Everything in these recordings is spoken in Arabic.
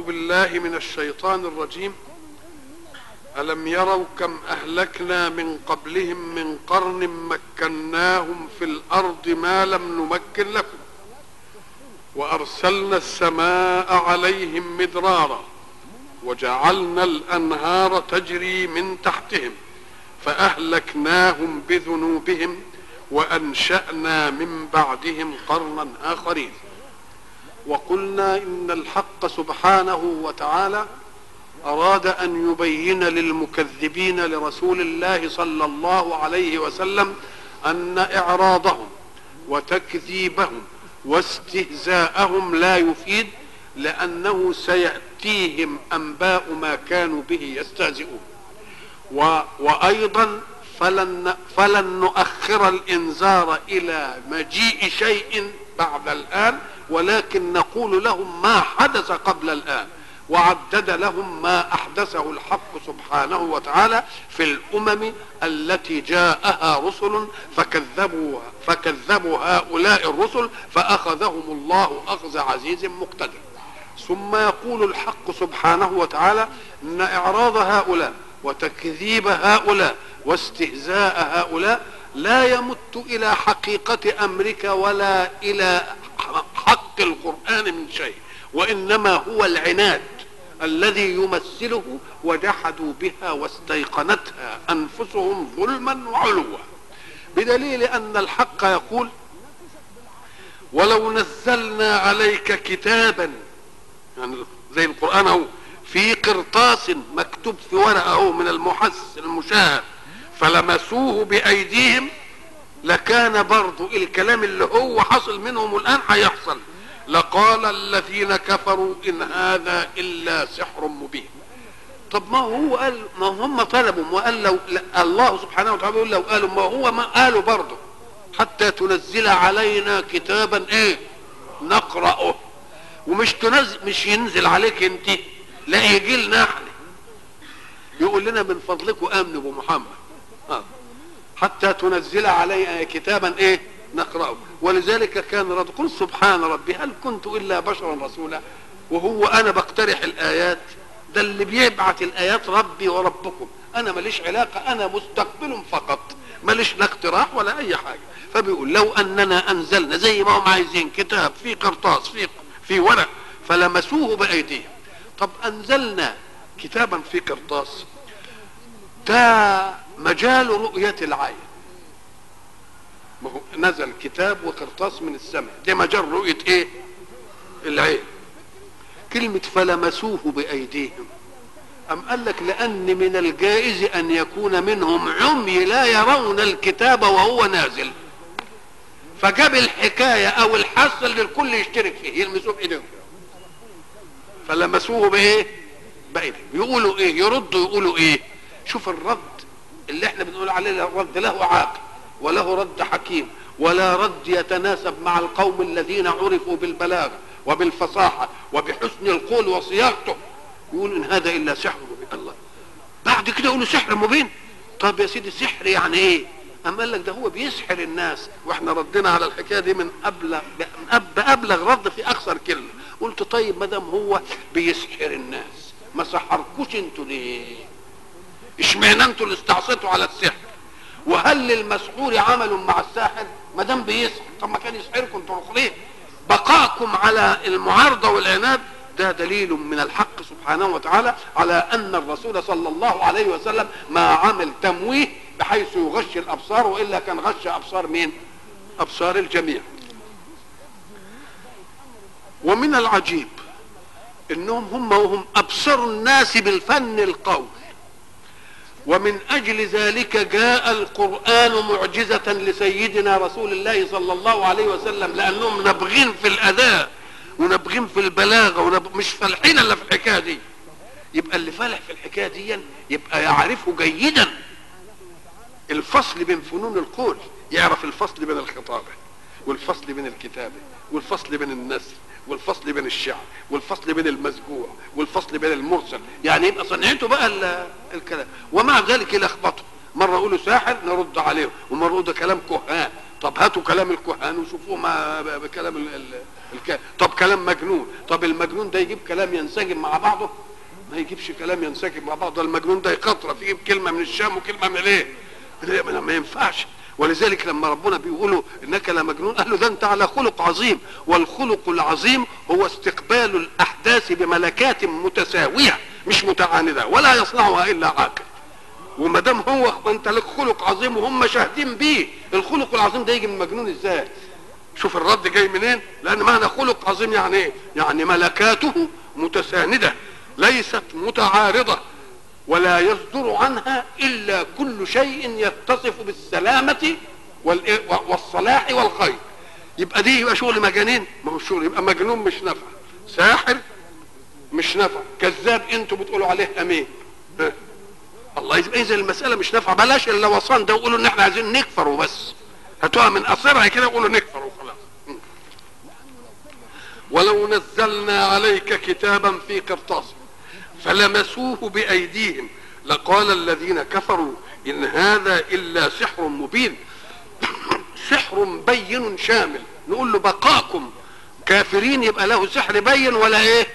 بالله من الشيطان الرجيم. ألم يروا كم أهلكنا من قبلهم من قرن مكناهم في الأرض ما لم نمكن لكم وأرسلنا السماء عليهم مدرارا وجعلنا الأنهار تجري من تحتهم فأهلكناهم بذنوبهم وأنشأنا من بعدهم قرنا آخرين. وقلنا إن الحق سبحانه وتعالى أراد أن يبين للمكذبين لرسول الله صلى الله عليه وسلم أن إعراضهم وتكذيبهم واستهزاءهم لا يفيد لأنه سيأتيهم أنباء ما كانوا به يستهزئون. و وأيضا فلن, فلن نؤخر الإنذار إلى مجيء شيء بعد الآن ولكن نقول لهم ما حدث قبل الآن وعدد لهم ما أحدثه الحق سبحانه وتعالى في الأمم التي جاءها رسل فكذبوا فكذبوا هؤلاء الرسل فأخذهم الله أخذ عزيز مقتدر. ثم يقول الحق سبحانه وتعالى إن إعراض هؤلاء وتكذيب هؤلاء واستهزاء هؤلاء لا يمت إلى حقيقة امرك ولا إلى حق القرآن من شيء وإنما هو العناد الذي يمثله وجحدوا بها واستيقنتها أنفسهم ظلما وعلوا. بدليل أن الحق يقول ولو نزلنا عليك كتابا يعني زي القرآن أهو في قرطاس مكتوب في ورقة أهو من المحس المشاهد فلمسوه بأيديهم لكان برضو الكلام اللي هو حصل منهم الآن هيحصل. لقال الذين كفروا إن هذا إلا سحر مبين. طب ما هو قال ما هم طلبوا وقال لو الله سبحانه وتعالى يقول لو قالوا ما هو ما قالوا برضه. حتى تنزل علينا كتابا إيه؟ نقرأه. ومش تنزل مش ينزل عليك أنت لا يجي لنا إحنا. يقول لنا من فضلكم امنوا بمحمد آه. حتى تنزل علينا كتابا إيه؟ نقرأه. ولذلك كان رد قل سبحان ربي هل كنت إلا بشرا رسولا؟ وهو أنا بقترح الآيات ده اللي بيبعت الآيات ربي وربكم. أنا ماليش علاقة أنا مستقبل فقط. ماليش لا اقتراح ولا أي حاجة. فبيقول لو أننا أنزلنا زي ما هم عايزين كتاب في قرطاس في في ورق فلمسوه بأيديهم. طب أنزلنا كتابا في قرطاس ده مجال رؤية العين. ما هو نزل كتاب وقرطاس من السماء. ده مجال رؤية إيه؟ العين. كلمة فلمسوه بأيديهم. أم قال لك لأن من الجائز أن يكون منهم عمي لا يرون الكتاب وهو نازل. فجاب الحكاية أو الحث اللي الكل يشترك فيه يلمسوه بإيديهم. فلمسوه بإيه؟ بأيديهم. يقولوا إيه؟ يردوا يقولوا إيه؟ شوف الرد اللي إحنا بنقول عليه الرد له عاقل. وله رد حكيم ولا رد يتناسب مع القوم الذين عرفوا بالبلاغة وبالفصاحة وبحسن القول وصياغته. يقول إن هذا إلا سحر مبين. الله. بعد كده يقولوا سحر مبين. طب يا سيدي سحر يعني إيه؟ أما قال لك ده هو بيسحر الناس وإحنا ردنا على الحكاية دي من ابلغ بأبلغ رد في أكثر كلمة. قلت طيب ما دام هو بيسحر الناس ما سحركوش أنتوا ليه؟ إشمعنى أنتوا اللي استعصيتوا على السحر؟ وهل للمسحور عمل مع الساحر ما دام بيسحر طب ما كان يسحركم الاخرين بقاءكم على المعارضة والعناد ده دليل من الحق سبحانه وتعالى على أن الرسول صلى الله عليه وسلم ما عمل تمويه بحيث يغش الأبصار وإلا كان غش أبصار مين؟ أبصار الجميع. ومن العجيب إنهم هم وهم أبصر الناس بالفن القول ومن أجل ذلك جاء القرآن معجزة لسيدنا رسول الله صلى الله عليه وسلم لأنهم نابغين في الاداء ونابغين في البلاغة ونب... مش فالحين إلا في الحكاية دي. يبقى اللي فالح في الحكاية دي يبقى يعرفه جيدا. الفصل بين فنون القول يعرف الفصل بين الخطابة والفصل بين الكتابة والفصل بين النثر والفصل بين الشعر والفصل بين المسجوع والفصل بين المرسل. يعني يبقى صنعته بقى الكلام. ومع ذلك يلخبطوا مرة يقولوا ساحر نرد عليه. ومرة يقولوا ده كلام كهان. طب هاتوا كلام الكهان وشوفوه ما بكلام ال... ال... الك... طب كلام مجنون. طب المجنون ده يجيب كلام ينسجم مع بعضه؟ ما يجيبش كلام ينسجم مع بعضه. المجنون ده يقطرف يجيب كلمه من الشام وكلمة من الايه ما ما ينفعش. ولذلك لما ربنا بيقولوا إنك لمجنون قال له ده أنت على خلق عظيم والخلق العظيم هو استقبال الأحداث بملكات متساوية مش متعاندة ولا يصنعها إلا عاقل. وما دام هو أنت لك خلق عظيم وهم شاهدين بيه الخلق العظيم ده يجي من مجنون إزاي؟ شوف الرد جاي منين؟ لأن معنى خلق عظيم يعني إيه؟ يعني ملكاته متساندة ليست متعارضة. ولا يصدر عنها إلا كل شيء يتصف بالسلامة والصلاح والخير. يبقى دي يبقى شغل مجانين. ما هو الشغل يبقى مجنون مش نفع ساحر مش نفع كذاب أنتوا بتقولوا عليه أمين. الله يبقى إذا المسألة مش نافعة بلاش الا وصان ده وقولوا إن إحنا عايزين نكفر وبس. هاتوها من قصرها كده وقولوا نكفر وخلاص. ولو نزلنا عليك كتابا في قرطاس فلمسوه بأيديهم. لقال الذين كفروا إن هذا إلا سحر مبين. سحر بين شامل. نقول له بقاكم. كافرين يبقى له سحر بين ولا إيه؟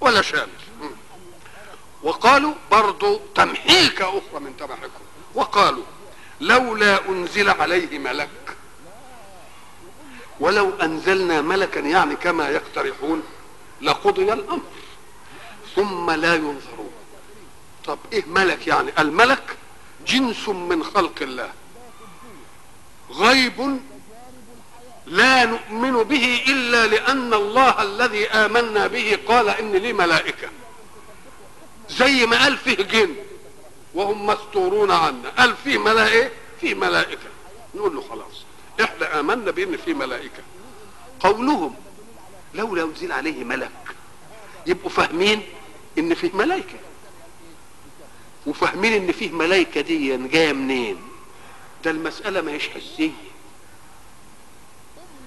ولا شامل. وقالوا برضو تمحيكة أخرى من تمحكم وقالوا لولا أنزل عليه ملك. ولو أنزلنا ملكا يعني كما يقترحون لقضي الأمر. ثم لا ينظرون. طب إيه ملك يعني؟ الملك جنس من خلق الله. غيب لا نؤمن به إلا لأن الله الذي آمنا به قال إن لي ملائكة. زي ما قال فيه جن وهم مستورون عنا. قال فيه ملائكة؟ فيه ملائكة. نقول له خلاص إحنا آمنا بإن فيه ملائكة. قولهم لولا أنزل عليه ملك يبقوا فاهمين؟ إن فيه ملائكه وفاهمين إن فيه ملائكه دي جاية منين؟ ده المسألة ما هيش حسية.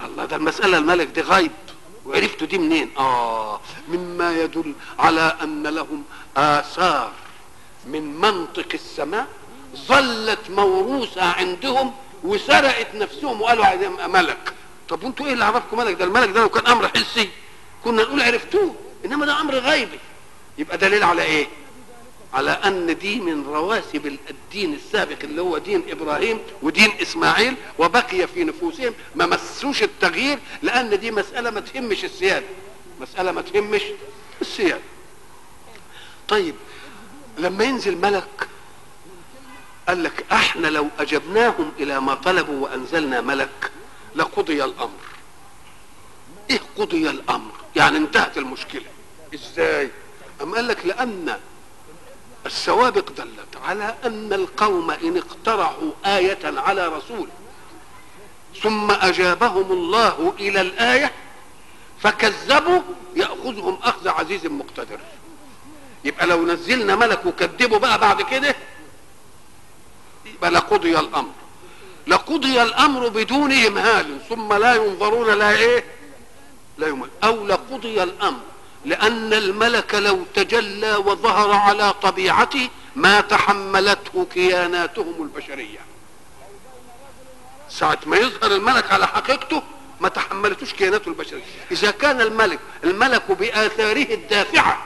الله ده المسألة الملك دي غيب وعرفتوا دي منين؟ آه مما يدل على أن لهم آثار. من منطق السماء ظلت موروثة عندهم وسرقت نفسهم وقالوا عايزين ملك. طب وانتوا إيه اللي عرفكم ملك؟ ده الملك ده لو كان أمر حسي كنا نقول عرفتوه إنما ده أمر غيبي يبقى دليل على إيه؟ على أن دي من رواسب الدين السابق اللي هو دين إبراهيم ودين إسماعيل وبقي في نفوسهم ما مسوش التغيير لأن دي مسألة ما تهمش السياده مسألة ما تهمش السياده طيب لما ينزل ملك قال لك إحنا لو أجبناهم إلى ما طلبوا وأنزلنا ملك لقضي الأمر. إيه قضي الأمر؟ يعني انتهت المشكلة. إزاي؟ أم قال لك لأن السوابق دلت على أن القوم إن اقترحوا آية على رسول ثم أجابهم الله إلى الآية فكذبوا يأخذهم أخذ عزيز مقتدر. يبقى لو نزلنا ملك وكذبوا بقى بعد كده يبقى لقضي الأمر. لقضي الأمر بدون امهال ثم لا ينظرون لا إيه لا يمهل أو لقضي الأمر لأن الملك لو تجلى وظهر على طبيعته ما تحملته كياناتهم البشرية. ساعة ما يظهر الملك على حقيقته ما تحملتوش كياناته البشرية. إذا كان الملك الملك بآثاره الدافعة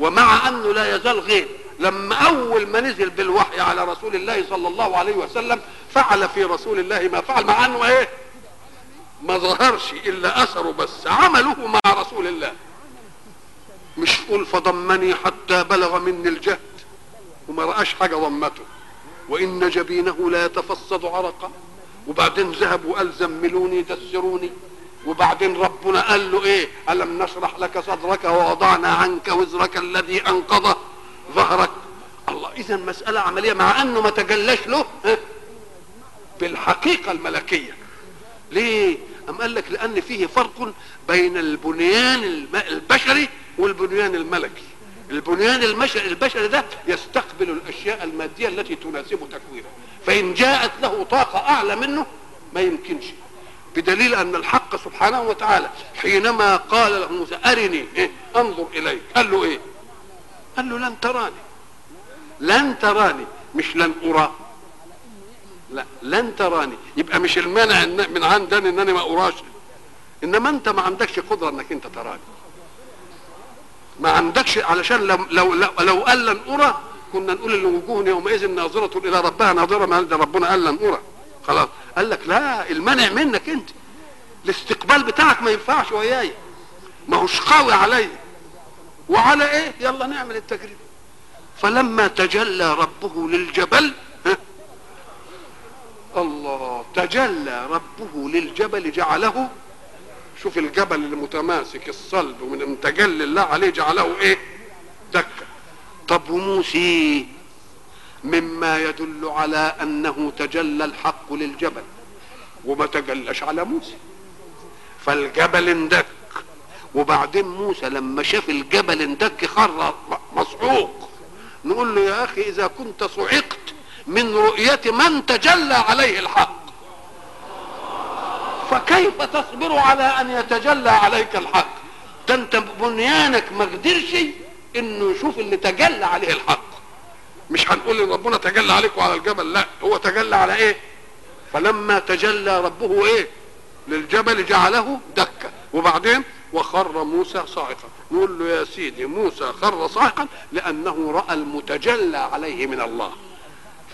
ومع أنه لا يزال غير لما أول ما نزل بالوحي على رسول الله صلى الله عليه وسلم فعل في رسول الله ما فعل مع أنه إيه؟ ما ظهرش إلا أثره بس عمله مع رسول الله. مش قول فضمني حتى بلغ مني الجهد وما رآش حاجة ضمته. وإن جبينه لا يتفصد عرقا وبعدين ذهب وقال زملوني دسروني وبعدين ربنا قال له إيه؟ ألم نشرح لك صدرك ووضعنا عنك وزرك الذي أنقض ظهرك. الله إذا مسألة عملية مع أنه ما تجلاش له بالحقيقة الملكية. ليه؟ أم قال لك لأن فيه فرق بين البنيان البشري والبنيان الملكي. البنيان البشري ده يستقبل الأشياء المادية التي تناسب تكوينه فإن جاءت له طاقة أعلى منه ما يمكنش. بدليل أن الحق سبحانه وتعالى حينما قال له موسى أرني إيه؟ أنظر إليك. قال له إيه؟ قال له لن تراني. لن تراني. مش لن أرى. لا لن تراني. يبقى مش المانع من عندنا ان أنا ما أراش. إنما أنت ما عندكش قدرة إنك أنت تراني. ما عندكش علشان لو لو لو, لو قال لن أرى كنا نقول إن وجوه يومئذ ناظرة إلى ربها ناظرة ما ده ربنا قال لن أرى. خلاص. قال لك لا المنع منك أنت. الاستقبال بتاعك ما ينفعش وياي. ما هوش قوي عليا. وعلى إيه؟ يلا نعمل التجربة. فلما تجلى ربه للجبل الله تجلى ربه للجبل جعله. شوف الجبل المتماسك الصلب ومن تجلي الله عليه جعله إيه؟ دكة. طب وموسى؟ مما يدل على أنه تجلى الحق للجبل وما تجلاش على موسى. فالجبل اندك. وبعدين موسى لما شاف الجبل اندك خر مصعوق. نقول له يا أخي إذا كنت صعقت من رؤية من تجلى عليه الحق. فكيف تصبر على أن يتجلى عليك الحق؟ ده أنت بنيانك ما قدرش إنه يشوف اللي تجلى عليه الحق. مش هنقول إن ربنا تجلى عليكم على الجبل لا هو تجلى على إيه؟ فلما تجلى ربه إيه؟ للجبل جعله دكه وبعدين وخر موسى صاعقا. نقول له يا سيدي موسى خر صاعقا لأنه رأى المتجلى عليه من الله.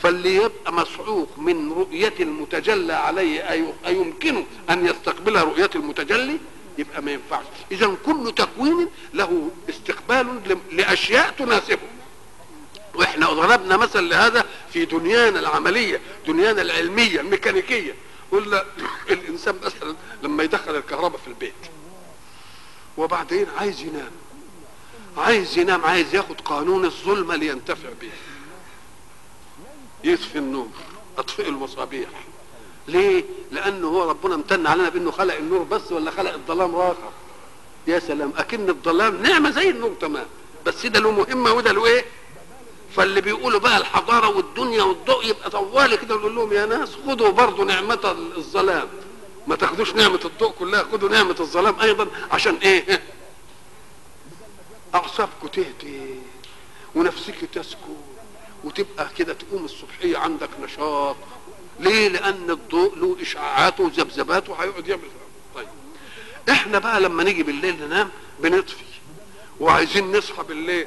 فاللي يبقى مصعوق من رؤية المتجلى عليه أي- أيمكنه أن يستقبل رؤية المتجلي؟ يبقى ما ينفعش. إذا كل تكوين له استقبال لأشياء تناسبه. وإحنا ضربنا مثل لهذا في دنيانا العملية دنيانا العلمية الميكانيكية. قلنا الإنسان مثلا لما يدخل الكهرباء في البيت وبعدين عايز ينام عايز ينام عايز ياخد قانون الظلمة لينتفع به. يطفي النور اطفئ المصابيح. ليه؟ لأنه هو ربنا امتن علينا بأنه خلق النور بس ولا خلق الظلام راخر يا سلام أكن الظلام نعمة زي النور تمام. بس ده له مهمة وده له إيه؟ فاللي بيقولوا بقى الحضارة والدنيا والضوء يبقى طوالي كده ونقول لهم يا ناس خدوا برضه نعمة الظلام. ما تاخدوش نعمة الضوء كلها خدوا نعمة الظلام أيضا عشان إيه؟ اعصابكم تهدي ونفسك تسكن وتبقى كده تقوم الصبحية عندك نشاط. ليه؟ لأن الضوء له إشعاعاته وذبذباته هيقعد يعمل طيب. إحنا بقى لما نيجي بالليل ننام بنطفي. وعايزين نصحى بالليل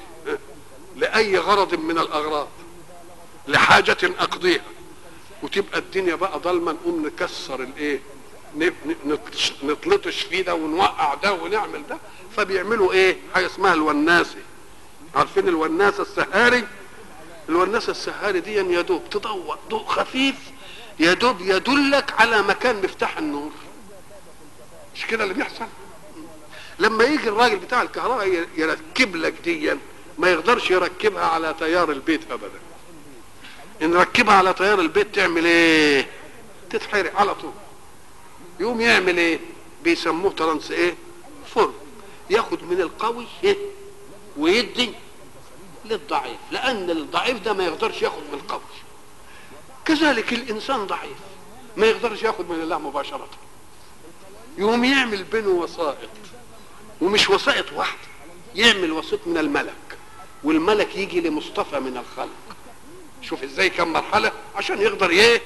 لأي غرض من الأغراض؟ لحاجة أقضيها. وتبقى الدنيا بقى ضلمة نقوم نكسر الإيه؟ ن- ن- نطش- نطلطش فيه ده ونوقع ده ونعمل ده. فبيعملوا إيه؟ حاجة اسمها الوناسة. عارفين الوناسة السهاري؟ الوناسه السهاري دي يا دوب تضوء ضوء خفيف يا دوب يدلك على مكان مفتاح النور. مش كده اللي بيحصل؟ لما يجي الراجل بتاع الكهرباء يركب لك دي ما يقدرش يركبها على تيار البيت ابدا. إن ركبها على تيار البيت تعمل إيه؟ تتحرق على طول. يقوم يعمل إيه؟ بيسموه ترانس إيه؟ فرن. ياخد من القوي إيه؟ ويدي للضعيف لأن الضعيف ده ما يقدرش ياخد من القوي. كذلك الإنسان ضعيف ما يقدرش ياخد من الله مباشرة. يقوم يعمل بينه وسائط ومش وسائط واحدة يعمل وسيط من الملك والملك يجي لمصطفى من الخلق. شوف إزاي كم مرحلة عشان يقدر إيه؟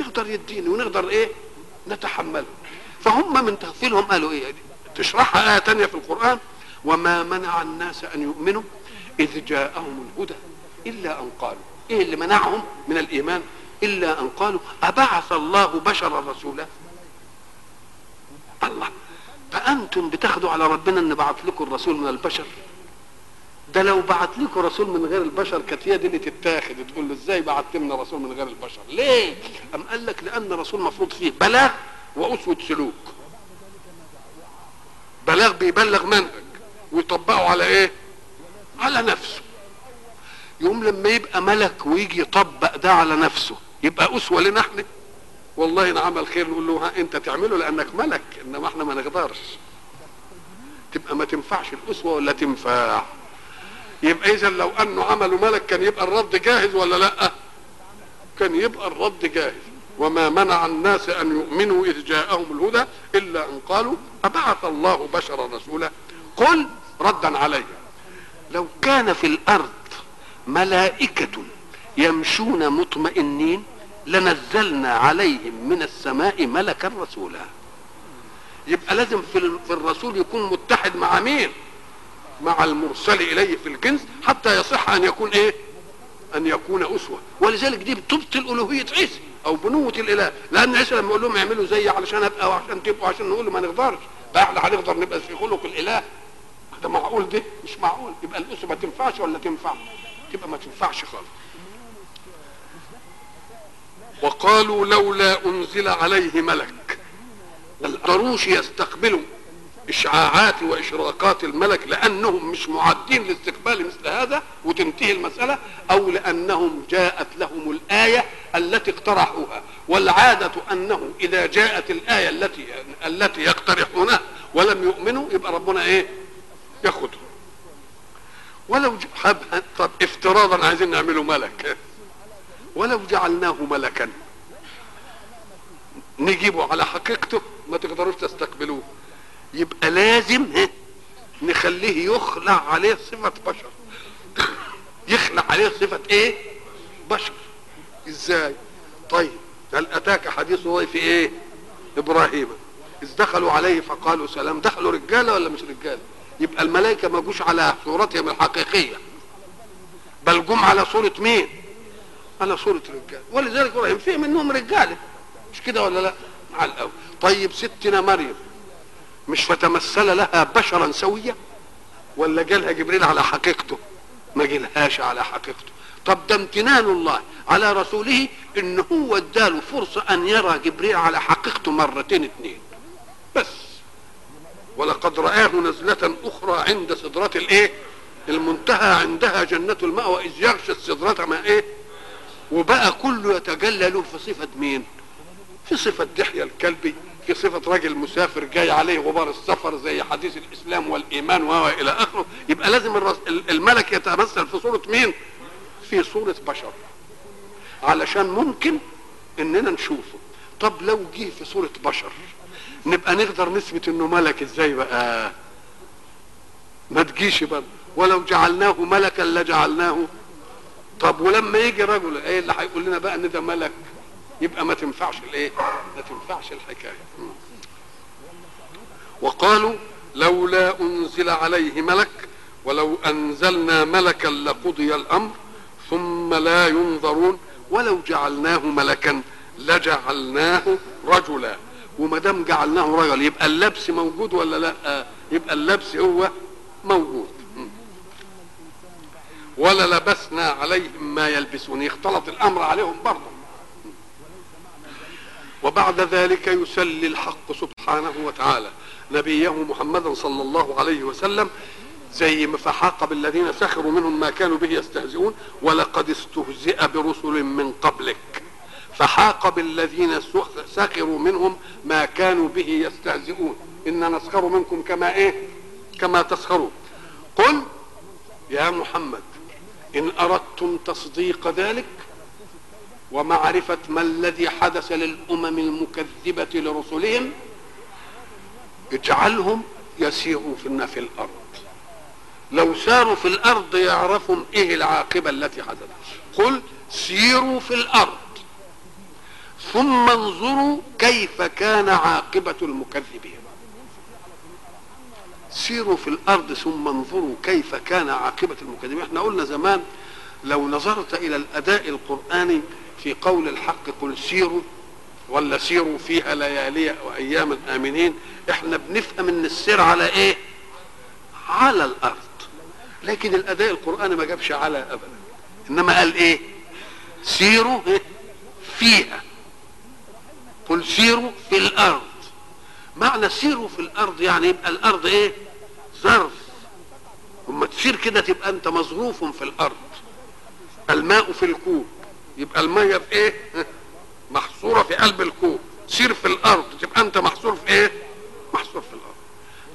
يقدر يديني ونقدر إيه؟ نتحمله. فهم من تغفيلهم قالوا إيه؟ تشرحها آية تانية في القرآن وما منع الناس أن يؤمنوا إذ جاءهم الهدى إلا أن قالوا. إيه اللي منعهم من الإيمان؟ إلا أن قالوا أبعث الله بشرا رسولا. الله فأنتم بتاخدوا على ربنا أن بعث لكم الرسول من البشر. ده لو بعت لكم رسول من غير البشر كانت هي دي اللي تتاخد تقول له إزاي بعت لنا رسول من غير البشر؟ ليه؟ أم قال لك لأن الرسول مفروض فيه بلاغ وأسوة سلوك. بلاغ بيبلغ منهج ويطبقه على إيه؟ على نفسه. يوم لما يبقى ملك ويجي يطبق ده على نفسه يبقى أسوة لنا إحنا والله ان عمل خير نقول له ها أنت تعمله لأنك ملك إنما إحنا ما نقدرش. تبقى ما تنفعش الأسوة ولا تنفع. يبقى اذا لو أنه عملوا ملك كان يبقى الرد جاهز ولا لأ؟ كان يبقى الرد جاهز. وما منع الناس أن يؤمنوا إذ جاءهم الهدى إلا أن قالوا أبعث الله بشرا رسولا. قل ردا عليه لو كان في الأرض ملائكة يمشون مطمئنين لنزلنا عليهم من السماء ملكا رسولا. يبقى لازم في ال- في الرسول يكون متحد مع مين؟ مع المرسل إليه في الجنس حتى يصح أن يكون إيه؟ أن يكون أسوة. ولذلك دي بتبطل ألوهية عيسى أو بنوة الإله. لأن عيسى لما يقول لهم اعملوا زي علشان أبقى وعشان تبقوا عشان نقول ما نقدرش. بقى إحنا هنقدر نبقى في خلق الإله. ده معقول ده مش معقول. يبقى الاسوه ما تنفعش ولا تنفع؟ تبقى ما تنفعش خالص. وقالوا لولا أنزل عليه ملك. ما يستقبلوا إشعاعات وإشراقات الملك لأنهم مش معدين لاستقبال مثل هذا وتنتهي المسألة أو لأنهم جاءت لهم الآية التي اقترحوها. والعادة أنه إذا جاءت الآية التي التي يقترحونها ولم يؤمنوا يبقى ربنا إيه؟ ياخذهم ولو حب طب افتراضا عايزين نعمله ملك ولو جعلناه ملكا. نجيبه على حقيقته ما تقدروش تستقبلوه. يبقى لازم نخليه يخلع عليه صفة بشر. يخلع عليه صفة إيه؟ بشر. إزاي؟ طيب هل أتاك حديث ضيف إيه؟ إبراهيم. إذ دخلوا عليه فقالوا سلام. دخلوا رجالة ولا مش رجالة؟ يبقى الملائكة ما جوش على صورتهم الحقيقية. بل جم على صورة مين؟ على صورة رجال ولذلك إبراهيم فيه منهم رجاله مش كده ولا لا؟ على الأول. طيب ستنا مريم مش فتمثل لها بشرا سويا؟ ولا جالها جبريل على حقيقته؟ ما جالهاش على حقيقته. طب ده امتنان الله على رسوله إن هو اداله فرصة أن يرى جبريل على حقيقته مرتين اتنين. بس. ولقد رآه نزلة أخرى عند سدرة الإيه؟ المنتهى عندها جنة المأوى إذ يغشى السدرة ما إيه؟ وبقى كله يتجلى له في صفة مين؟ في صفة دحية الكلبي في صفة راجل مسافر جاي عليه غبار السفر زي حديث الإسلام والإيمان وهو إلى آخره يبقى لازم الملك يتمثل في صورة مين؟ في صورة بشر علشان ممكن إننا نشوفه طب لو جه في صورة بشر نبقى نقدر نثبت إنه ملك إزاي بقى؟ ما تجيش برضه ولو جعلناه ملكا لجعلناه. طب ولما يجي رجل إيه اللي هيقول لنا بقى إن ده ملك؟ يبقى ما تنفعش الإيه؟ ما تنفعش الحكاية. وقالوا لولا أنزل عليه ملك ولو أنزلنا ملكا لقضي الأمر ثم لا ينظرون ولو جعلناه ملكا لجعلناه رجلا. وما دام جعلناه رجل يبقى اللبس موجود ولا لا؟ يبقى اللبس هو موجود. ولا لبسنا عليهم ما يلبسون اختلط الأمر عليهم برضه. وبعد ذلك يسلي الحق سبحانه وتعالى. نبيه محمدا صلى الله عليه وسلم زي ما فحاق بالذين سخروا منهم ما كانوا به يستهزئون ولقد استهزئ برسل من قبلك. فحاق بالذين سخ- سخروا منهم ما كانوا به يستهزئون. إن نسخر منكم كما إيه؟ كما تسخرون. قل يا محمد إن أردتم تصديق ذلك ومعرفة ما الذي حدث للأمم المكذبة لرسلهم اجعلهم يسيروا في في الأرض. لو ساروا في الأرض يعرفوا إيه العاقبة التي حدثت. قل سيروا في الأرض. ثم انظروا كيف كان عاقبة المكذبين. سيروا في الأرض ثم انظروا كيف كان عاقبة المكذبين. إحنا قلنا زمان لو نظرت إلى الأداء القرآني في قول الحق قل سيروا ولا سيروا فيها ليالي وأياما آمنين إحنا بنفهم إن السير على إيه؟ على الأرض. لكن الأداء القرآني ما جابش على ابدا. إنما قال إيه؟ سيروا؟ فيها. قل سيروا في الأرض. معنى سيروا في الأرض يعني يبقى الأرض إيه؟ ظرف. أما تسير كده تبقى أنت مظروف في الأرض. الماء في الكوب. يبقى المية في إيه؟ محصورة في قلب الكوب. سير في الأرض. تبقى أنت محصور في إيه؟ محصور في الأرض.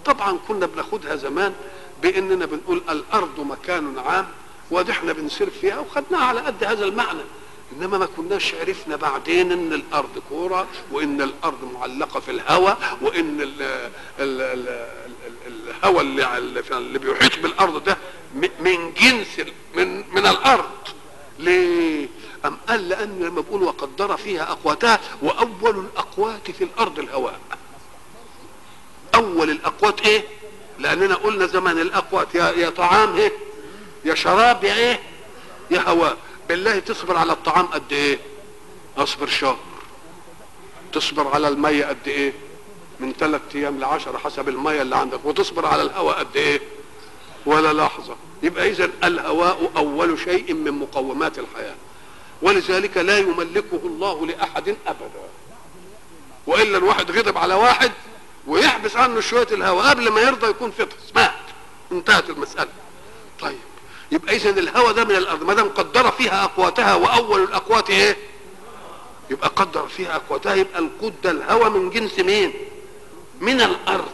طبعا كنا بناخدها زمان بإننا بنقول الأرض مكان عام وادي إحنا بنسير فيها وخدناها على قد هذا المعنى. إنما ما كناش عرفنا بعدين إن الأرض كورة وإن الأرض معلقة في الهواء وإن ال ال ال ال الهواء اللي اللي بيحيط بالأرض ده من جنس من من الأرض ليه أم قال لأن لما بقول وقدر فيها أقواتها وأول الأقوات في الأرض الهواء أول الأقوات إيه؟ لأننا قلنا زمان الأقوات يا, يا طعام إيه؟ يا شراب يا إيه؟ يا هواء بالله تصبر على الطعام قد إيه؟ أصبر شهر. تصبر على المية قد إيه؟ من ثلاث أيام لعشرة حسب المية اللي عندك. وتصبر على الهواء قد إيه؟ ولا لحظة. يبقى إذا الهواء أول شيء من مقومات الحياة. ولذلك لا يملكه الله لأحد أبدا. وإلا الواحد غضب على واحد ويحبس عنه شوية الهواء قبل ما يرضى يكون فطس مات انتهت المسألة. طيب. يبقى إذا الهواء ده من الأرض ما دام قدر فيها أقواتها وأول الأقوات إيه؟ يبقى قدر فيها أقواتها يبقى القود ده الهواء من جنس مين؟ من الأرض.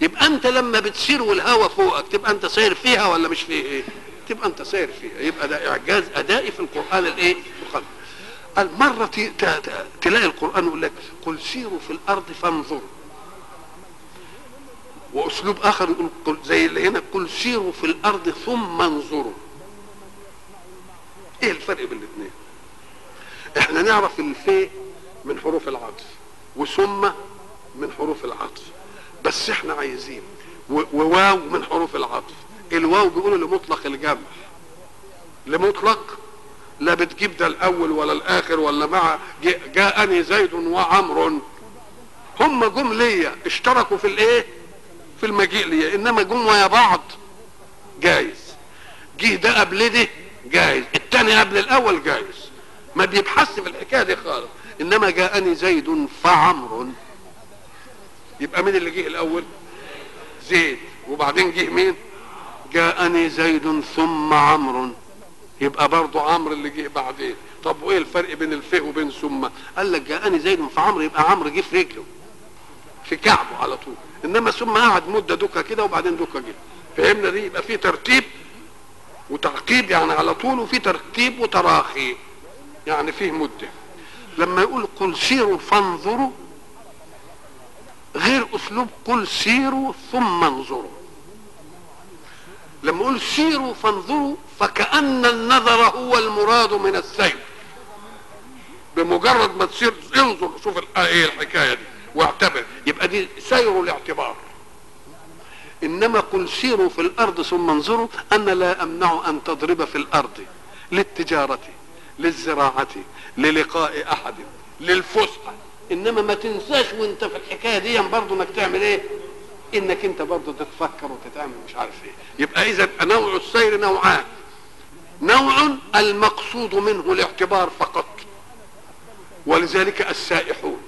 يبقى أنت لما بتسير والهوا فوقك تبقى أنت ساير فيها ولا مش فيه إيه؟ تبقى أنت ساير فيها. يبقى ده إعجاز أدائي في القرآن الإيه؟ ت- ت- تلاقي القرآن يقول لك قل سيروا في الأرض فانظروا. وأسلوب آخر يقول زي اللي هنا قل سيروا في الأرض ثم انظروا. إيه الفرق بين الاثنين؟ إحنا نعرف الفاء من حروف العطف وثم من حروف العطف. بس إحنا عايزين وواو من حروف العطف. الواو بيقولوا لمطلق الجمع. لمطلق؟ لا بتجيب ده الأول ولا الآخر ولا مع جاء- جاءني زيد وعمر. هم جم ليا اشتركوا في الإيه؟ في المجيء ليا إنما جم ويا بعض. جايز. جه ده قبل ده جايز. التاني قبل الأول جايز. ما بيبحث في الحكاية دي خالص. إنما جاءني زيد فعمر. يبقى مين اللي جه الأول؟ زيد. وبعدين جه مين؟ جاءني زيد ثم عمرو يبقى برضه عمرو اللي جه بعدين. طب وإيه الفرق بين الفه وبين ثم؟ قال لك جاءني زيد فعمرو يبقى عمرو جه في رجله. في كعبه على طول. إنما ثم قعد مدة دكة كده وبعدين دكة جه. فهمنا دي؟ يبقى في ترتيب وتعقيب يعني على طول وفي ترتيب وتراخي. يعني فيه مدة. لما يقول قل سيروا فانظروا غير أسلوب قل سيروا ثم انظروا. لما أقول سيروا فانظروا فكأن النظر هو المراد من السير بمجرد ما تسير انظر شوف إيه الحكاية دي. واعتبر. يبقى دي سير الاعتبار. إنما قل سيروا في الأرض ثم انظروا أنا لا أمنع أن تضرب في الأرض للتجارة للزراعة للقاء أحد للفسحه إنما ما تنساش وأنت في الحكاية دي برضه إنك تعمل إيه؟ إنك أنت برضه تتفكر وتتعمل مش عارف إيه. يبقى إذا نوع السير نوعان. نوع المقصود منه الاعتبار فقط. ولذلك السائحون.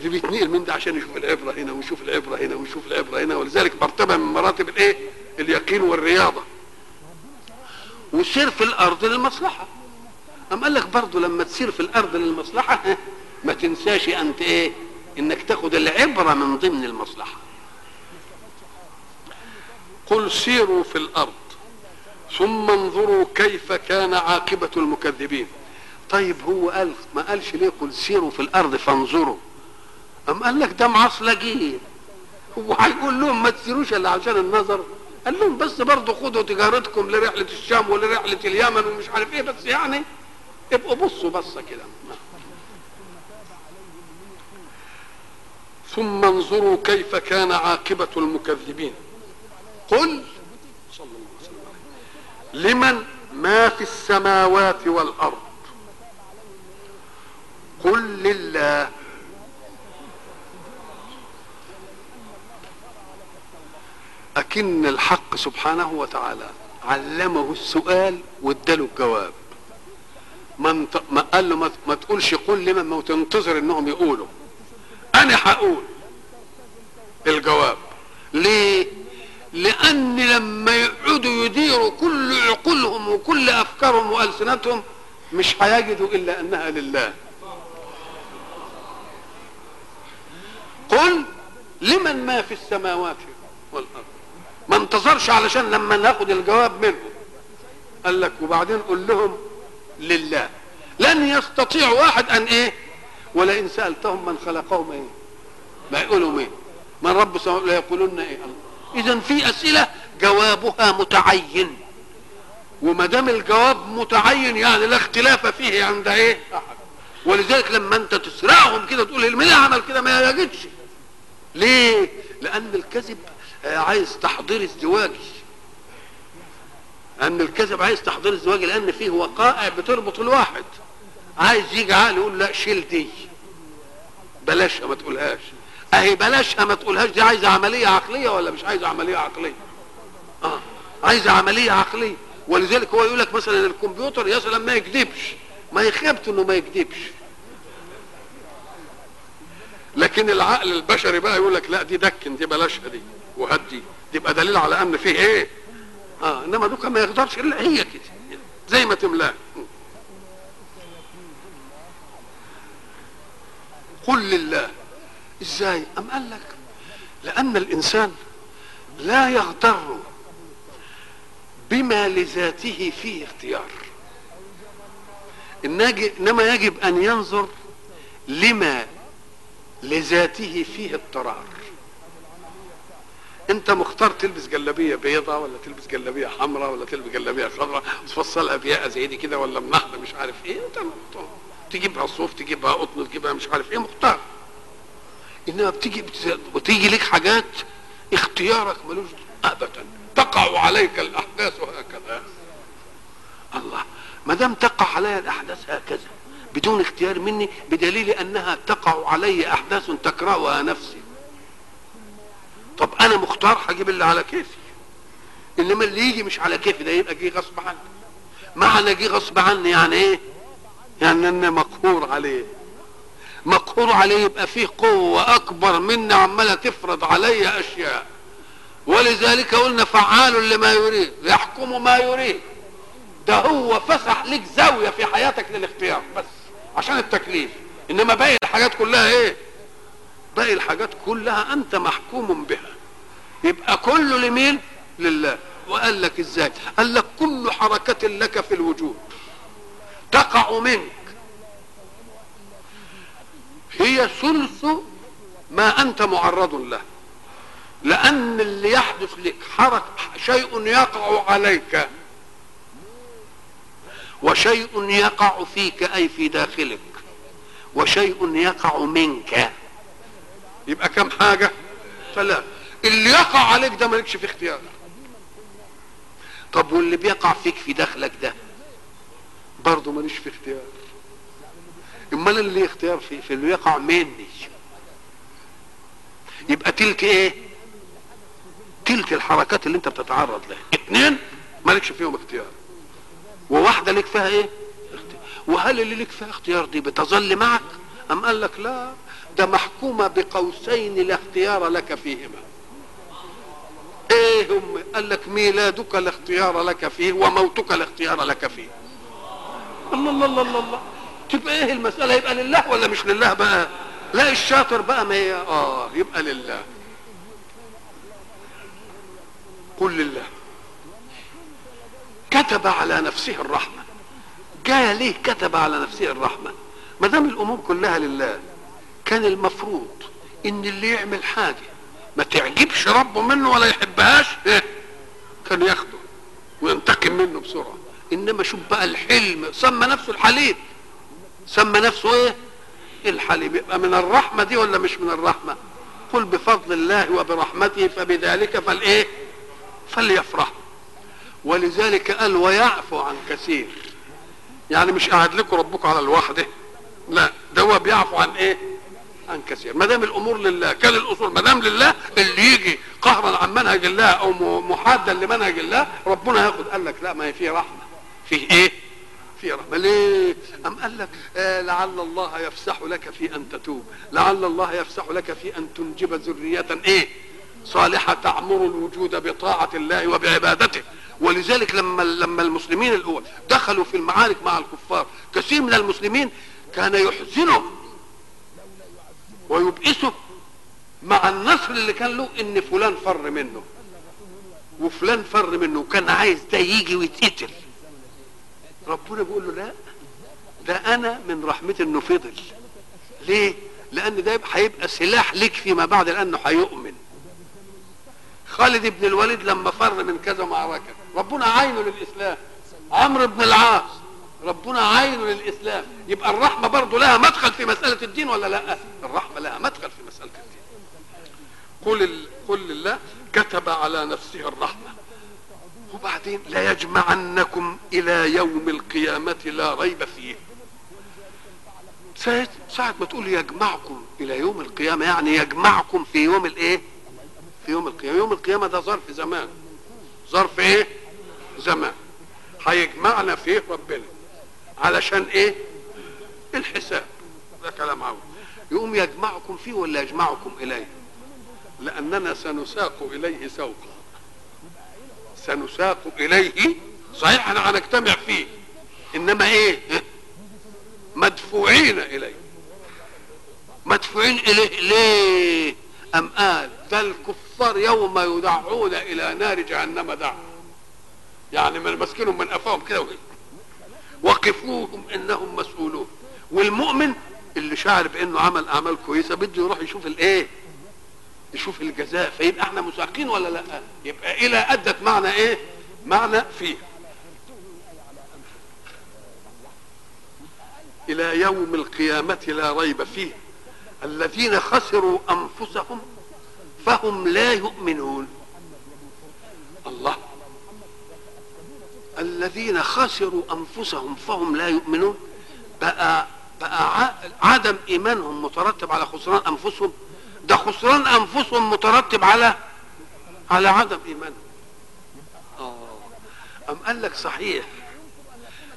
اللي بيتنقل من ده عشان يشوف العبرة هنا ويشوف العبرة هنا ويشوف العبرة هنا ولذلك مرتبة من مراتب الايه؟ اليقين والرياضة. والسير في الأرض للمصلحة. أم قال لك برضه لما تسير في الأرض للمصلحة ما تنساش أنت إيه؟ إنك تاخد العبرة من ضمن المصلحة. قل سيروا في الأرض ثم انظروا كيف كان عاقبة المكذبين. طيب هو قال ما قالش ليه قل سيروا في الأرض فانظروا أم قال لك ده هو هيقول لهم ما تسيروش إلا عشان النظر. قال لهم بس برضه خدوا تجارتكم لرحلة الشام ولرحلة اليمن ومش عارف إيه بس يعني ابقوا بصوا بصة كده. ثم انظروا كيف كان عاقبة المكذبين. قل صلى الله عليه وسلم لمن ما في السماوات والأرض؟ قل لله أكن الحق سبحانه وتعالى علمه السؤال واداله الجواب. ما. ما قال له ما, ما تقولش قل لمن ما تنتظر انهم يقولوا. أنا هقول الجواب. ليه؟ لأن لما يقعدوا يديروا كل عقولهم وكل أفكارهم وألسنتهم مش هيجدوا إلا أنها لله. قل لمن ما في السماوات والأرض. ما انتظرش علشان لما ناخد الجواب منهم. قال لك وبعدين قل لهم لله. لن يستطيع واحد أن إيه؟ ولئن سألتهم من خلقهم إيه؟ ما يقولوا إيه؟ من رب لا يقولون إيه؟ الله. اذا في أسئلة جوابها متعين. وما دام الجواب متعين يعني لا اختلاف فيه عند إيه؟ أحد. ولذلك لما أنت تسرقهم كده تقول مين اللي عمل كده؟ ما يجدش. ليه؟ لأن الكذب عايز تحضير ازدواجي. ان الكذب عايز تحضير ازدواجي لأن فيه وقائع بتربط الواحد. عايز يجي عقل يقول لا شيل دي. بلاشها ما تقولهاش. أهي بلاشها ما تقولهاش دي عايزة عملية عقلية ولا مش عايزة عملية عقلية؟ آه عايزة عملية عقلية. ولذلك هو يقول لك مثلا الكمبيوتر يا سلام ما يكذبش. ما يخبط إنه ما يكذبش. لكن العقل البشري بقى يقول لك لا دي دكن دي بلاشها دي. وهات دي دي يبقى دليل على ان فيه إيه؟ آه إنما دوكا ما يقدرش إلا هي كده. زي ما تملاه قل لله. إزاي؟ أم قال لك؟ لأن الإنسان لا يغتر بما لذاته فيه اختيار. إنما يجب أن ينظر لما لذاته فيه اضطرار. انت مختار تلبس جلابية بيضة ولا تلبس جلابية حمراء ولا تلبس جلابية خضراء تفصلها بياقه زي دي كده ولا منحله مش عارف إيه انت مختار. تجيبها صوف تجيبها قطن تجيبها مش عارف إيه مختار. انما بتيجي بتيجي لك حاجات اختيارك ملوش ابدا. تقع عليك الأحداث هكذا الله ما دام تقع علي الأحداث هكذا بدون اختيار مني بدليل أنها تقع علي أحداث تكرهها نفسي. طب أنا مختار هجيب اللي على كيفي. إنما اللي يجي مش على كيفي ده يبقى جه غصب عني. معنى جه غصب عني يعني إيه؟ يعني أنا مقهور عليه. مقهور عليه يبقى فيه قوة أكبر مني عمالة تفرض علي أشياء. ولذلك قلنا فعال لما يريد يحكم ما يريد. ده هو فسح لك زاوية في حياتك للاختيار بس عشان التكليف. إنما باقي الحاجات كلها إيه؟ باقي الحاجات كلها أنت محكوم بها. يبقى كله لمين؟ لله. وقال لك إزاي؟ قال لك كل حركة لك في الوجود تقع منك. هي ثلث ما أنت معرض له. لأن اللي يحدث لك حرك شيء يقع عليك. وشيء يقع فيك أي في داخلك. وشيء يقع منك. يبقى كم حاجة؟ ثلاث اللي يقع عليك ده مالكش في اختيار. طب واللي بيقع فيك في داخلك ده برضه ماليش في اختيار. امال اللي اختيار في في اللي يقع مني يبقى تلك إيه؟ تلك الحركات اللي انت بتتعرض لها. اتنين مالكش فيهم اختيار. وواحدة لك فيها إيه؟ اختيار. وهل اللي لك فيها اختيار دي بتظل معك؟ أم قال لك لا؟ ده محكومة بقوسين لا اختيار لك فيهما. إيه هم؟ قال لك ميلادك لا اختيار لك فيه وموتك لا اختيار لك فيه. الله الله الله الله, الله. تبقى إيه المسألة؟ يبقى لله ولا مش لله بقى؟ لا الشاطر بقى ما آه يبقى لله. قل لله. كتب على نفسه الرحمة. جاء ليه كتب على نفسه الرحمة. ما دام الأمور كلها لله. كان المفروض إن اللي يعمل حاجة ما تعجبش ربه منه ولا يحبهاش إيه؟ كان ياخده وينتقم منه بسرعة. إنما شوف بقى الحلم سمى نفسه الحليم سمى نفسه إيه؟ الحليم يبقى من الرحمة دي ولا مش من الرحمة؟ قل بفضل الله وبرحمته فبذلك فالايه فليفرح. ولذلك قال ويعفو عن كثير. يعني مش قاعد لكم ربكم على الوحدة. لا ده هو بيعفو عن إيه؟ عن كثير. ما دام الأمور لله كان الأصول ما دام لله اللي يجي قهرا عن منهج الله أو محادا لمنهج الله ربنا ياخد قال لك لا ما هي فيه رحمة. فيه إيه؟ في رحمة. ليه؟ أم قال لك آه لعل الله يفسح لك في أن تتوب. لعل الله يفسح لك في أن تنجب ذرية إيه؟ صالحة تعمر الوجود بطاعة الله وبعبادته. ولذلك لما لما المسلمين الأول دخلوا في المعارك مع الكفار كثير من المسلمين كان يحزنه ويبئسه مع النصر اللي كان له إن فلان فر منه. وفلان فر منه وكان عايز ده يجي ويتقتل. ربنا بيقول له لا ده أنا من رحمتي إنه فضل. ليه؟ لأن ده هيبقى سلاح لك فيما بعد لأنه هيؤمن. خالد بن الوليد لما فر من كذا معركة ربنا عينه للإسلام. عمرو بن العاص. ربنا عين للإسلام. يبقى الرحمة برضه لها مدخل في مسألة الدين ولا لا؟ الرحمة لها مدخل في مسألة الدين. قل. قل الله كتب على نفسه الرحمة. وبعدين لا يجمعنكم إلى يوم القيامة لا ريب فيه. ساعة, ما تقول يجمعكم إلى يوم القيامة يعني يجمعكم في يوم الإيه؟ في يوم القيامة. يوم القيامة ده ظرف زمان. ظرف إيه؟ زمان. هيجمعنا فيه ربنا. علشان إيه؟ الحساب. ده كلام عاوز يقوم يجمعكم فيه ولا يجمعكم إليه؟ لأننا سنساق إليه سوقا. سنساق إليه صحيح إحنا هنجتمع فيه. إنما إيه؟ مدفوعين إليه. مدفوعين إليه ليه؟ أم قال ده الكفار يوم يدعون إلى نار جهنم دعا. يعني من ماسكينهم من قفاهم كده وقفوهم إنهم مسؤولون. والمؤمن اللي شعر بأنه عمل أعمال كويسة بده يروح يشوف الإيه؟ يشوف الجزاء. فيبقى إحنا مساقين ولا لأ؟ يبقى إلى أدت معنى إيه؟ معنى فيه. إلى يوم القيامة لا ريب فيه. الذين خسروا أنفسهم فهم لا يؤمنون. الله الذين خسروا أنفسهم فهم لا يؤمنون. بقى بقى عدم إيمانهم مترتب على خسران أنفسهم. ده خسران أنفسهم مترتب على على عدم إيمانهم. آه. أم قال لك صحيح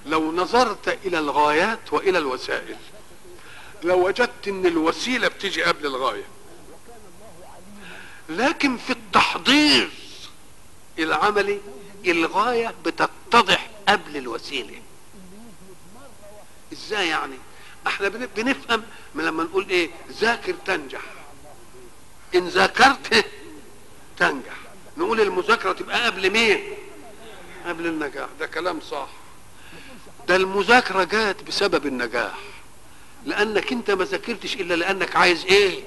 لو نظرت إلى الغايات وإلى الوسائل لو وجدت إن الوسيلة بتيجي قبل الغاية لكن في التحضير العملي الغاية بتتضح قبل الوسيلة. إزاي يعني؟ إحنا بنفهم لما نقول إيه؟ ذاكر تنجح. إن ذاكرت تنجح. نقول المذاكرة تبقى قبل مين؟ قبل النجاح. ده كلام صح. ده المذاكرة جات بسبب النجاح. لأنك أنت ما ذاكرتش إلا لأنك عايز إيه؟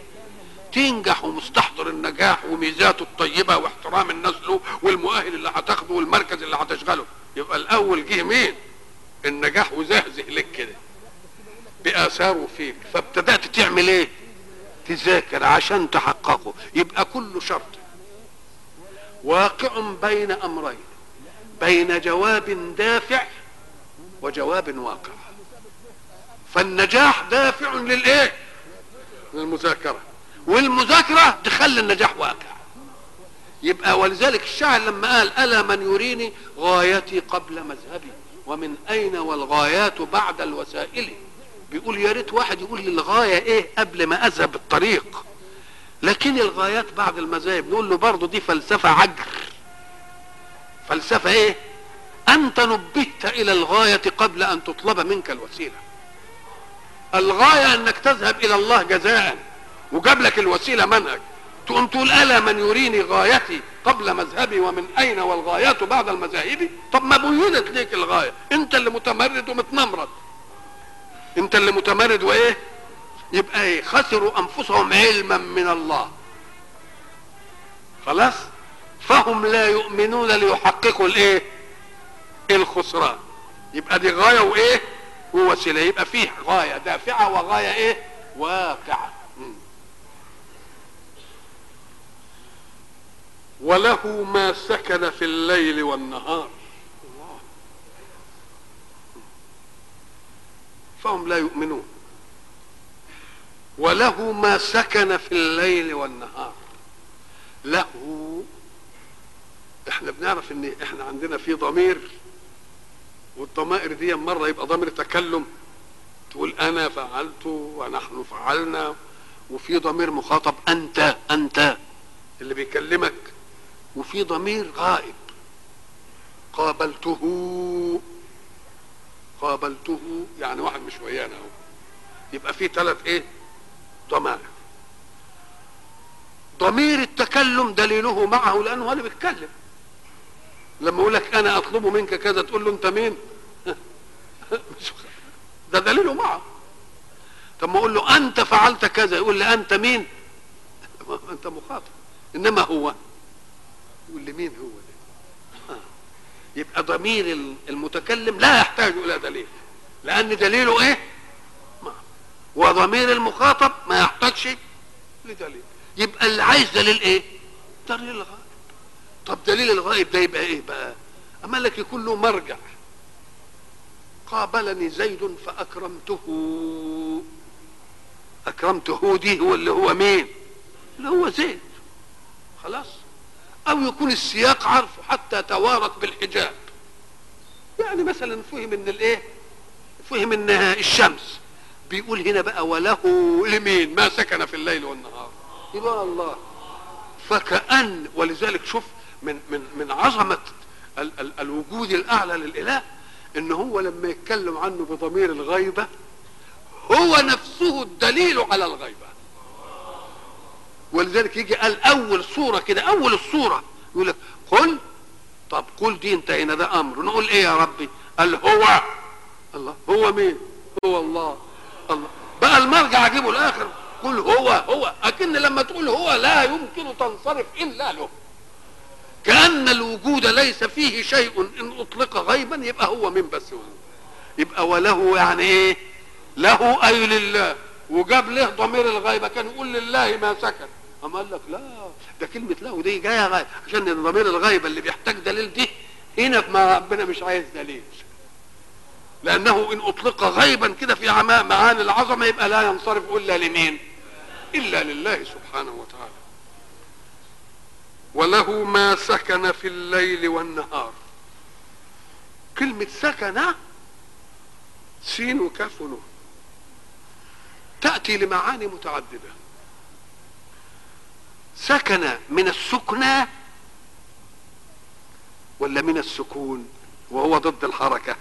تنجح ومستحضر النجاح وميزاته الطيبة واحترام الناس له والمؤهل اللي هتاخده والمركز اللي هتشغله. يبقى الأول جه مين؟ النجاح وزهزه لك كده. بآثاره فيك. فابتدأت تعمل إيه؟ تذاكر عشان تحققه. يبقى كل شرط. واقع بين أمرين. بين جواب دافع وجواب واقع. فالنجاح دافع للإيه؟ للمذاكرة. والمذاكرة تخلي النجاح واقع. يبقى ولذلك الشاعر لما قال ألا من يريني غايتي قبل مذهبي؟ ومن أين والغايات بعد الوسائل؟ بيقول يا ريت واحد يقول لي الغاية إيه قبل ما أذهب الطريق. لكن الغايات بعد المذاهب نقول له برضه دي فلسفة عجر. فلسفة إيه؟ أنت نبهت إلى الغاية قبل أن تطلب منك الوسيلة. الغاية أنك تذهب إلى الله جزاء. وجاب لك الوسيلة منهج. تقوم تقول ألا من يريني غايتي قبل مذهبي ومن أين والغايات بعد المذاهب؟ طب ما بينت ليك الغاية. أنت اللي متمرد ومتنمرد. أنت اللي متمرد وإيه؟ يبقى إيه خسروا أنفسهم علما من الله. خلاص؟ فهم لا يؤمنون ليحققوا الإيه؟ الخسران. يبقى دي غاية وإيه؟ ووسيلة. يبقى فيه غاية دافعة وغاية إيه؟ واقعة. وله ما سكن في الليل والنهار. الله. فهم لا يؤمنون. وله ما سكن في الليل والنهار. له إحنا بنعرف إن إحنا عندنا في ضمير والضمائر دي مرة يبقى ضمير تكلم. تقول أنا فعلت ونحن فعلنا وفي ضمير مخاطب أنت أنت اللي بيكلمك. وفي ضمير غائب. قابلته قابلته يعني واحد مش ويانا أهو. يبقى في ثلاث إيه؟ ضمائر. ضمير التكلم دليله معه لأنه هو اللي بيتكلم. لما يقول لك أنا اطلب منك كذا تقول له أنت مين؟ ده دليله معه. طب ما أقول له أنت فعلت كذا يقول لي أنت مين؟ أنت مخاطب. إنما هو يقول لي مين هو ده؟ آه. يبقى ضمير المتكلم لا يحتاج إلى دليل. لأن دليله إيه؟ ما. وضمير المخاطب ما يحتاجش لدليل. يبقى اللي عايز دليل إيه؟ دليل الغائب. طب دليل الغائب ده يبقى إيه بقى؟ أما لك يكون له مرجع. قابلني زيد فأكرمته. أكرمته دي هو اللي هو مين؟ اللي هو زيد. خلاص. أو يكون السياق عارفه حتى توارت بالحجاب. يعني مثلا فهم إن الإيه؟ فهم انها الشمس. بيقول هنا بقى وله لمين؟ ما سكن في الليل والنهار. يبقى الله. فكأن ولذلك شوف من من من عظمة ال ال الوجود الأعلى للإله إن هو لما يتكلم عنه بضمير الغيبة هو نفسه الدليل على الغيبة. ولذلك يجي قال أول صورة كده أول الصورة. يقول لك قل طب قل دي انتهينا ده أمر. نقول إيه يا ربي؟ قال هو. الله هو مين؟ هو الله. الله. بقى المرجع اجيبه الآخر قل هو هو. أكن لما تقول هو لا يمكن تنصرف إلا له. كأن الوجود ليس فيه شيء إن أطلق غيبا يبقى هو من بس هو. يبقى وله يعني إيه؟ له أي لله. وجاب له ضمير الغيبة كان يقول لله ما سكن اما قال لك لا ده كلمة له دي جاية غيب عشان ضمير الغيبه اللي بيحتاج دليل دي هنا ما ربنا مش عايز دليل. لأنه إن أطلق غيبا كده في معاني العظمة يبقى لا ينصرف الا لمين؟ إلا لله سبحانه وتعالى. وله ما سكن في الليل والنهار. كلمة سكن سين وكاف تأتي لمعاني متعددة. سكن من السكنى ولا من السكون وهو ضد الحركة.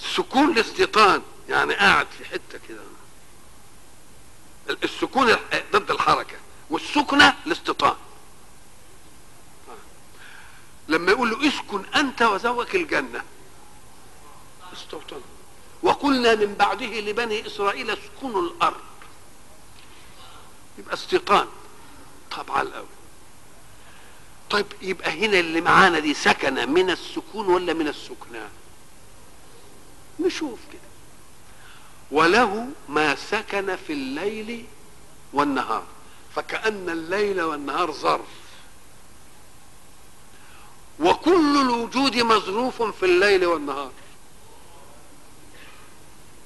السكون الاستيطان يعني قاعد في حتة كده. السكون ضد الحركة والسكنه الاستيطان. لما يقول له اسكن أنت وزوجك الجنة. استوطن. وقلنا من بعده لبني إسرائيل اسكنوا الأرض. يبقى استيطان. طبعا الأول. طيب يبقى هنا اللي معانا دي سكن من السكون ولا من السكنى نشوف كده. وله ما سكن في الليل والنهار فكأن الليل والنهار ظرف. وكل الوجود مظروف في الليل والنهار.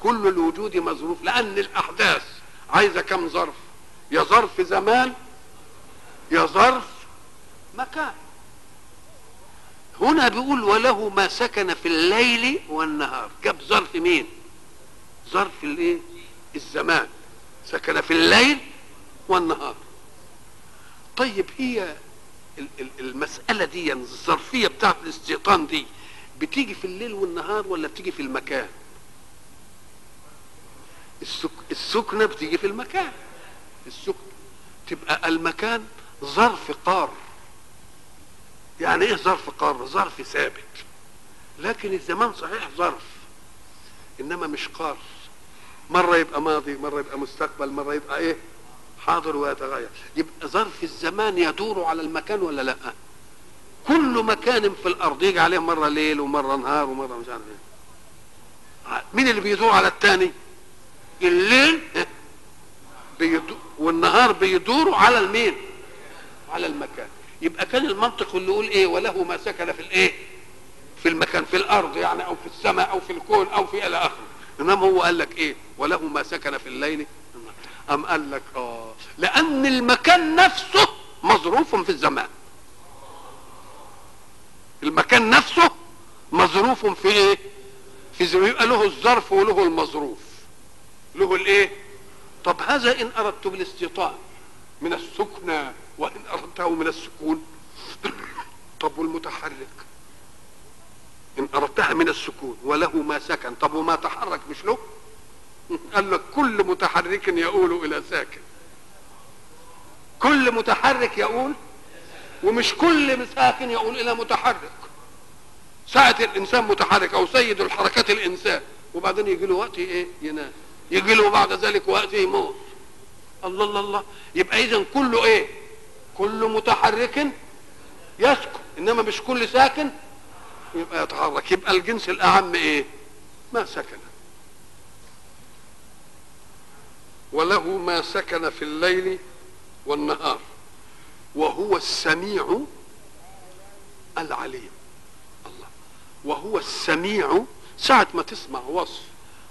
كل الوجود مظروف لأن الأحداث عايزة كم ظرف؟ يا ظرف زمان يا ظرف. مكان. هنا بيقول وله ما سكن في الليل والنهار. جاب ظرف مين؟ ظرف الايه؟ الزمان. سكن في الليل والنهار. طيب هي المسألة دي يعني الظرفية بتاعت الاستيطان دي بتيجي في الليل والنهار ولا بتيجي في المكان؟ السك... السكنة بتيجي في المكان. السكنة تبقى المكان ظرف قار. يعني إيه ظرف قار؟ ظرف ثابت. لكن الزمان صحيح ظرف إنما مش قار. مرة يبقى ماضي مرة يبقى مستقبل مرة يبقى إيه؟ حاضر ويتغير. يبقى ظرف الزمان يدور على المكان ولا لأ؟ كل مكان في الأرض يجي عليه مرة ليل ومرة نهار ومرة مش عارف إيه. مين اللي بيدور على الثاني الليل. بيدور والنهار بيدوروا على المين على المكان. يبقى كان المنطق اللي يقول إيه وله ما سكن في الإيه؟ في المكان في الأرض يعني أو في السماء أو في الكون أو في إلى آخره. إنما هو قال لك إيه؟ وله ما سكن في الليل. أم قال لك آه. لأن المكان نفسه مظروف في الزمان. المكان نفسه مظروف في إيه؟ في زمان. يبقى له الظرف وله المظروف. له الإيه؟ طب هذا إن اردت بالاستيطان من السكنى وإن أردته من السكون طب والمتحرك إن أردتها من السكون وله ما سكن طب وما تحرك مش له؟ قال لك كل متحرك يؤول إلى ساكن. كل متحرك يؤول ومش كل ساكن يؤول إلى متحرك. ساعة الإنسان متحرك أو سيد الحركات الإنسان. وبعدين يجي له وقت إيه؟ ينام. يجي له بعد ذلك وقت يموت. الله الله الله. يبقى اذا كله إيه؟ كل متحرك يسكن إنما مش كل ساكن. يبقى يتحرك. يبقى الجنس الأعم إيه؟ ما سكن. وله ما سكن في الليل والنهار وهو السميع العليم. الله. وهو السميع ساعة ما تسمع وصف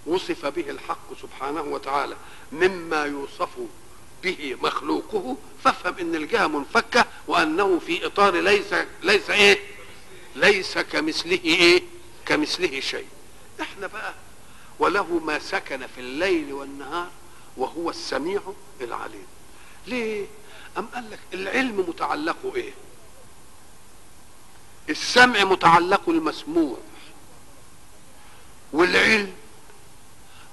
وصف به الحق سبحانه وتعالى مما يوصف به مخلوقه فافهم إن الجهة منفكة وأنه في إطار ليس ليس إيه؟ ليس كمثله إيه؟ كمثله شيء. إحنا بقى وله ما سكن في الليل والنهار وهو السميع العليم. ليه؟ أم قال لك العلم متعلقه إيه؟ السمع متعلق المسموع. والعلم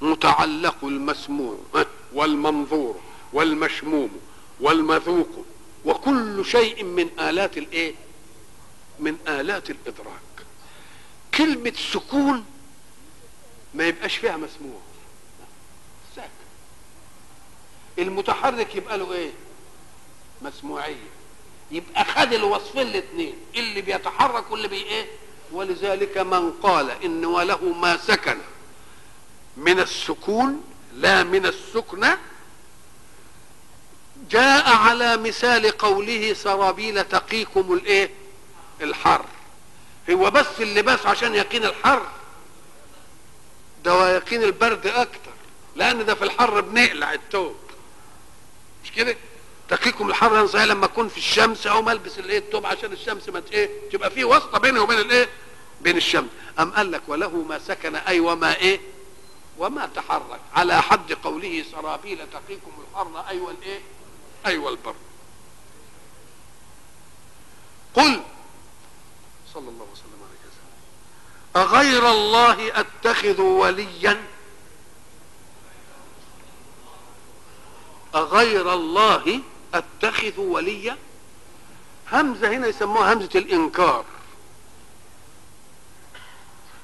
متعلق المسموع والمنظور. والمشموم والمذوق وكل شيء من آلات الإيه؟ من آلات الإدراك. كلمة سكون ما يبقاش فيها مسموع. ساكن المتحرك يبقى له إيه؟ مسموعية. يبقى خد الوصفين الاثنين اللي بيتحرك واللي بي إيه؟ ولذلك من قال إن وله ما سكن من السكون لا من السكنة جاء على مثال قوله سرابيل تقيكم الايه؟ الحر. هو بس اللباس عشان يقين الحر. ده يقين البرد أكتر لأن ده في الحر بنقلع التوب. مش كده؟ تقيكم الحر أنا لما أكون في الشمس أو ألبس الإيه؟ التوب عشان الشمس ما إيه تبقى في واسطة بيني وبين الإيه؟ بين الشمس. أم قال لك وله ما سكن أي وما إيه؟ وما تحرك. على حد قوله سرابيل تقيكم الحر أيوه الإيه؟ أيوه البرد قل. صلى الله وسلم عليه وسلم أغير الله أتخذ وليا. أغير الله أتخذ وليا. همزة هنا يسموها همزة الإنكار.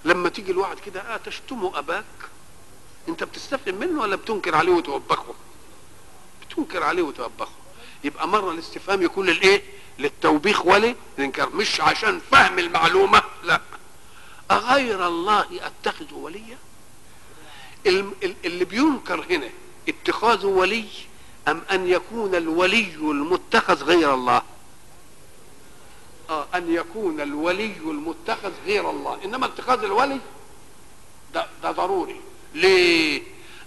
لما تيجي الواحد كده آه تشتم أباك. أنت بتستفهم منه ولا بتنكر عليه وتوبخه؟ بتنكر عليه وتوبخه. يبقى مرة الاستفهام يكون للإيه؟ للتوبيخ ولي الانكار مش عشان فهم المعلومة لا. أغير الله أتخذ وليا؟ اللي بينكر هنا اتخاذ ولي أم أن يكون الولي المتخذ غير الله؟ آه أن يكون الولي المتخذ غير الله. إنما اتخاذ الولي؟ ده, ده ضروري. ليه؟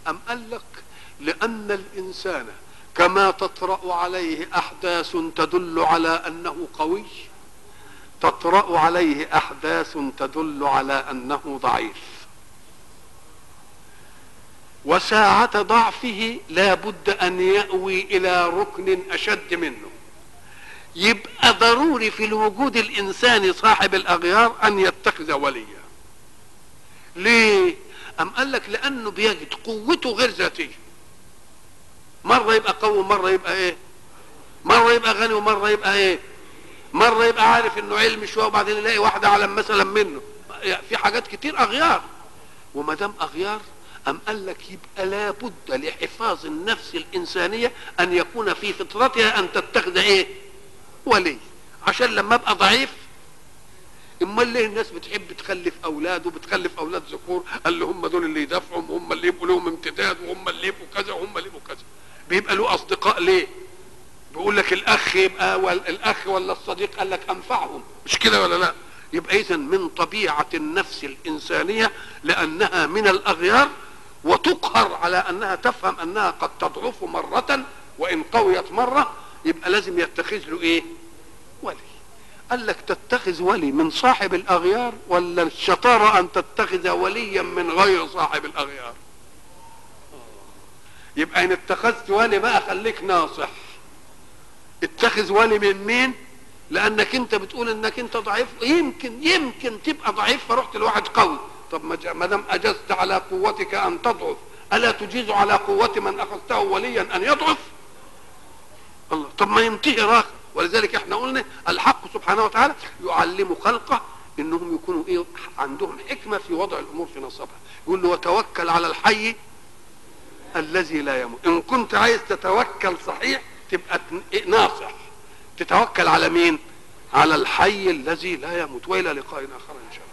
أم قال لك لأن الإنسان كما تطرأ عليه أحداث تدل على أنه قوي تطرأ عليه أحداث تدل على أنه ضعيف. وساعة ضعفه لا بد أن يأوي إلى ركن أشد منه. يبقى ضروري في الوجود الإنساني صاحب الأغيار أن يتخذ وليا. ليه؟ أم قال لك لأنه بيجد قوته غير ذاتية. مرة يبقى قوي ومرة يبقى إيه؟ مرة يبقى غني ومرة يبقى إيه؟ مرة يبقى عارف إنه علم شوية وبعدين يلاقي واحدة أعلم مثلا منه في حاجات كتير أغيار وما دام أغيار أم قال لك يبقى لابد لحفاظ النفس الإنسانية أن يكون في فطرتها أن تتخذ إيه؟ ولي عشان لما أبقى ضعيف أمال ليه الناس بتحب تخلف أولاد وبتخلف أولاد ذكور قال هم دول اللي يدافعوا وهم اللي يبقوا لهم امتداد وهم اللي يبقوا كذا وهم اللي يبقوا كذا بيبقى له أصدقاء ليه؟ بيقول لك الأخ يبقى الأخ ولا الصديق؟ قال لك أنفعهم. مش كده ولا لأ؟ يبقى اذا من طبيعة النفس الإنسانية لأنها من الأغيار وتقهر على أنها تفهم أنها قد تضعف مرة وإن قويت مرة يبقى لازم يتخذ له إيه؟ ولي. قال لك تتخذ ولي من صاحب الأغيار ولا الشطارة أن تتخذ وليا من غير صاحب الأغيار؟ يبقى إن اتخذت ولي بقى خليك ناصح. اتخذ ولي من مين؟ لأنك أنت بتقول إنك أنت ضعيف. يمكن يمكن تبقى ضعيف فرحت لواحد قوي. طب ما دام أجزت على قوتك أن تضعف ألا تجيز على قوة من أخذته وليا أن يضعف؟ الله طب ما ينتهي راخ ولذلك إحنا قلنا الحق سبحانه وتعالى يعلم خلقه إنهم يكونوا إيه؟ عندهم حكمة في وضع الأمور في نصبها. يقول له وتوكل على الحي الذي لا يموت. إن كنت عايز تتوكل صحيح تبقى ناصح. تتوكل على مين؟ على الحي الذي لا يموت وإلى لقاء آخر إن شاء الله.